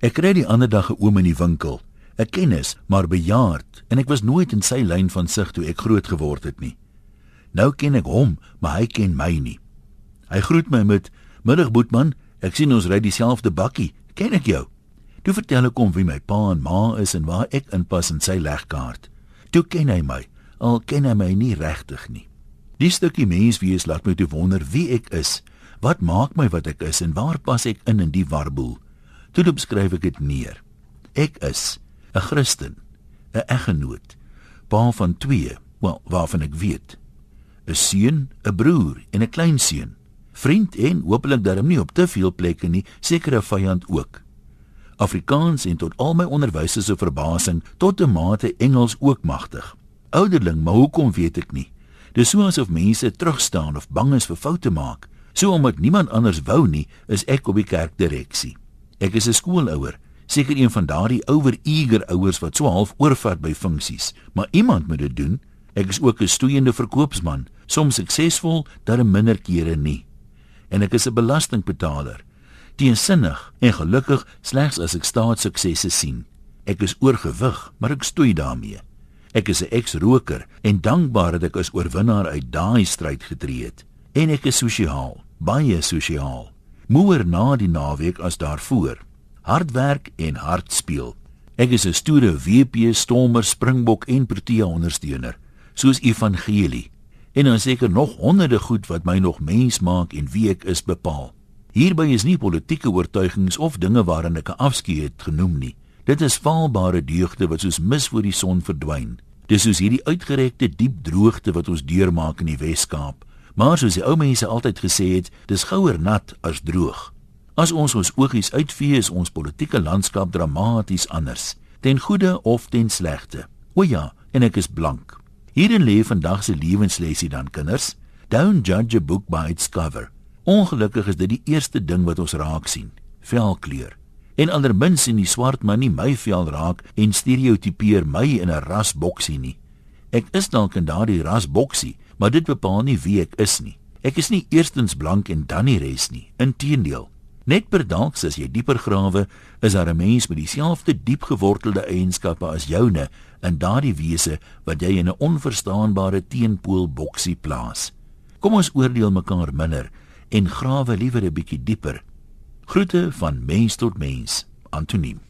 Ek kry die ander dag 'n oom in die winkel, 'n kennis, maar bejaard, en ek was nooit in sy lyn van sig toe ek groot geword het nie. Nou ken ek hom, maar hy ken my nie. Hy groet my met: "Middag Boetman, ek sien ons ry dieselfde bakkie. Ken ek jou?" Toe vertel ek hom wie my pa en ma is en waar ek inpas in sy legkaart. Toe ken hy my, al ken hy my nie regtig nie. Die stukkie menswees laat my toe wonder wie ek is. Wat maak my wat ek is en waar pas ek in in die warboel? Toe beskryf ek dit neer. Ek is 'n Christen, 'n eggenoot, pa van 2, wel waarvan ek weet. 'n Seun, 'n broer en 'n kleinseun. Vriend en hopelik darm nie op te veel plekke nie, seker 'n vyand ook. Afrikaans en tot al my onderwysers se verbasing tot 'n mate Engels ook magtig. Ouderling, maar hoekom weet ek nie? Dis so asof mense terugstaan of bang is vir foute maak. So omdat niemand anders wou nie, is ek op die kerkdireksie. Ek is 'n skoolouer, seker een van daardie ouer eager ouers wat so half oorvat by funksies, maar iemand moet dit doen. Ek is ook 'n stoeiende verkoopsman, soms suksesvol, dan minder kere nie. En ek is 'n belastingbetaler. Teensinnig en gelukkig slegs as ek staatssuksesse sien. Ek is oorgewig, maar ek stoei daarmee. Ek is 'n eks-roker en dankbaar dat ek as oorwinnaar uit daai stryd getree het. En ek is sosiaal, baie sosiaal. Moer na die naweek as daarvoor. Hard werk en hard speel. Ek is 'n stoere WP Stormer Springbok en Protea ondersteuner, soos Evangelie. En dan seker nog honderde goed wat my nog mens maak en wie ek is bepaal. Hierby is nie politieke oortuigings of dinge waarin ek 'n afskeid het genoem nie. Dit is faalbare deugde wat soos mis voor die son verdwyn. Dis soos hierdie uitgerekte diep droogte wat ons deurmaak in die Wes-Kaap. Maar soos die ou mense altyd gesê het, dis gouer nat as droog. As ons ons oogies uitvee, is ons politieke landskap dramaties anders, ten goeie of ten slegte. O ja, en ek is blank. Hierin lê vandag se lewenslesie dan kinders. Don't judge a book by its cover. Ongelukkig is dit die eerste ding wat ons raak sien. Velkleur. En andermins sien die swart man nie my vel raak en stereotipeer my in 'n rasboksie nie. Ek is dalk in daardie rasboksie, maar dit bepaal nie wie ek is nie. Ek is nie eerstens blank en dan die res nie. Inteendeel. Net per dalk as jy dieper grawe, is daar 'n mens met dieselfde diep gewortelde eienskappe as joune in daardie wese wat jy in 'n onverstaanbare teenpool boksie plaas. Kom ons oordeel mekaar minder en grawe liewer 'n bietjie dieper. Groete van mens tot mens. Antoniem